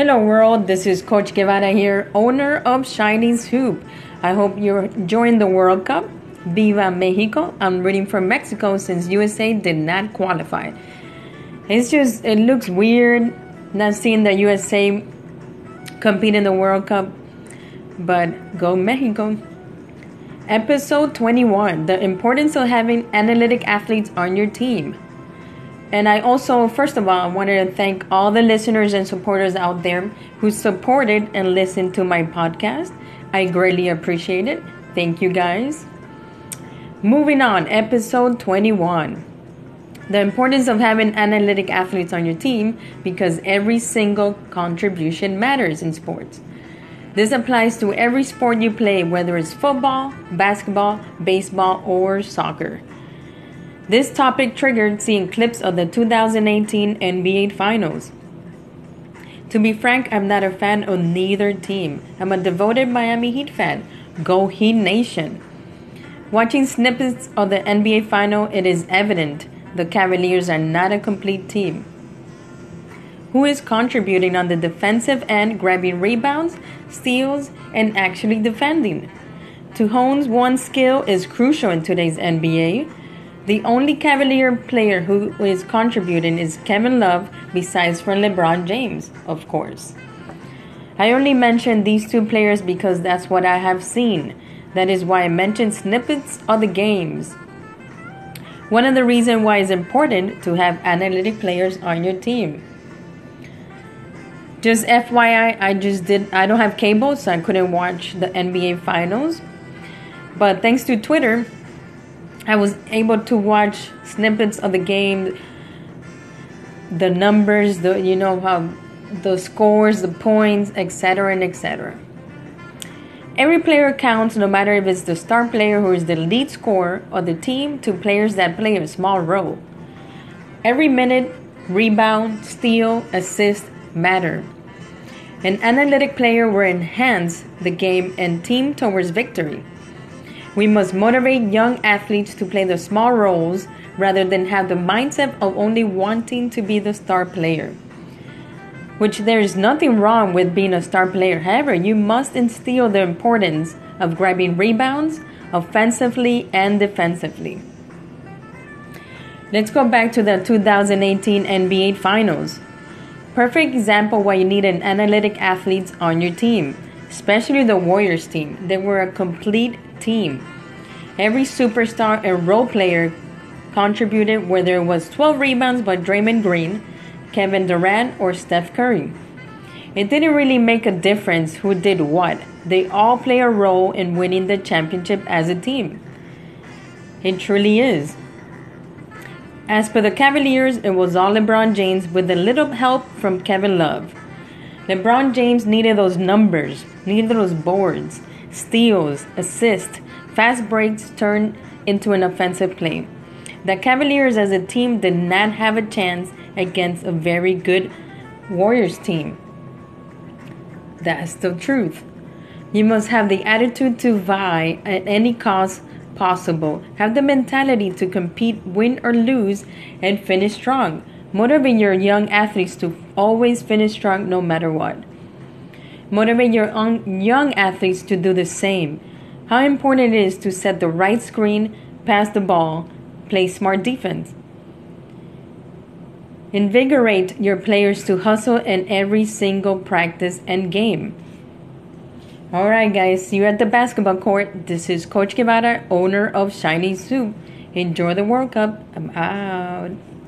Hello, world. This is Coach Guevara here, owner of Chinese Hoop. I hope you're enjoying the World Cup. Viva Mexico. I'm rooting for Mexico since USA did not qualify. It's just, it looks weird not seeing the USA compete in the World Cup, but go Mexico. Episode 21 The importance of having analytic athletes on your team. And I also, first of all, I wanted to thank all the listeners and supporters out there who supported and listened to my podcast. I greatly appreciate it. Thank you guys. Moving on, episode 21. The importance of having analytic athletes on your team because every single contribution matters in sports. This applies to every sport you play, whether it's football, basketball, baseball, or soccer. This topic triggered seeing clips of the 2018 NBA Finals. To be frank, I'm not a fan of neither team. I'm a devoted Miami Heat fan. Go Heat Nation. Watching snippets of the NBA Final, it is evident the Cavaliers are not a complete team. Who is contributing on the defensive end, grabbing rebounds, steals, and actually defending? To hone one's skill is crucial in today's NBA the only Cavalier player who is contributing is Kevin Love, besides for LeBron James, of course. I only mentioned these two players because that's what I have seen. That is why I mentioned snippets of the games. One of the reasons why it's important to have analytic players on your team. Just FYI, I just did I don't have cable so I couldn't watch the NBA finals. But thanks to Twitter, I was able to watch snippets of the game, the numbers, the you know how the scores, the points, etc. and etc. Every player counts no matter if it's the star player who is the lead scorer or the team to players that play a small role. Every minute, rebound, steal, assist matter. An analytic player will enhance the game and team towards victory. We must motivate young athletes to play the small roles rather than have the mindset of only wanting to be the star player. Which there is nothing wrong with being a star player. However, you must instill the importance of grabbing rebounds offensively and defensively. Let's go back to the 2018 NBA Finals. Perfect example why you need an analytic athletes on your team, especially the Warriors team. They were a complete team. Every superstar and role player contributed, whether it was 12 rebounds by Draymond Green, Kevin Durant, or Steph Curry. It didn't really make a difference who did what. They all play a role in winning the championship as a team. It truly is. As for the Cavaliers, it was all LeBron James with a little help from Kevin Love. LeBron James needed those numbers, needed those boards steals, assists, fast breaks turned into an offensive play. The Cavaliers as a team did not have a chance against a very good Warriors team. That's the truth. You must have the attitude to vie at any cost possible. Have the mentality to compete, win or lose, and finish strong. Motivate your young athletes to always finish strong no matter what. Motivate your own young athletes to do the same. How important it is to set the right screen, pass the ball, play smart defense. Invigorate your players to hustle in every single practice and game. Alright, guys, see you at the basketball court. This is Coach Guevara, owner of Shiny Soup. Enjoy the World Cup. I'm out.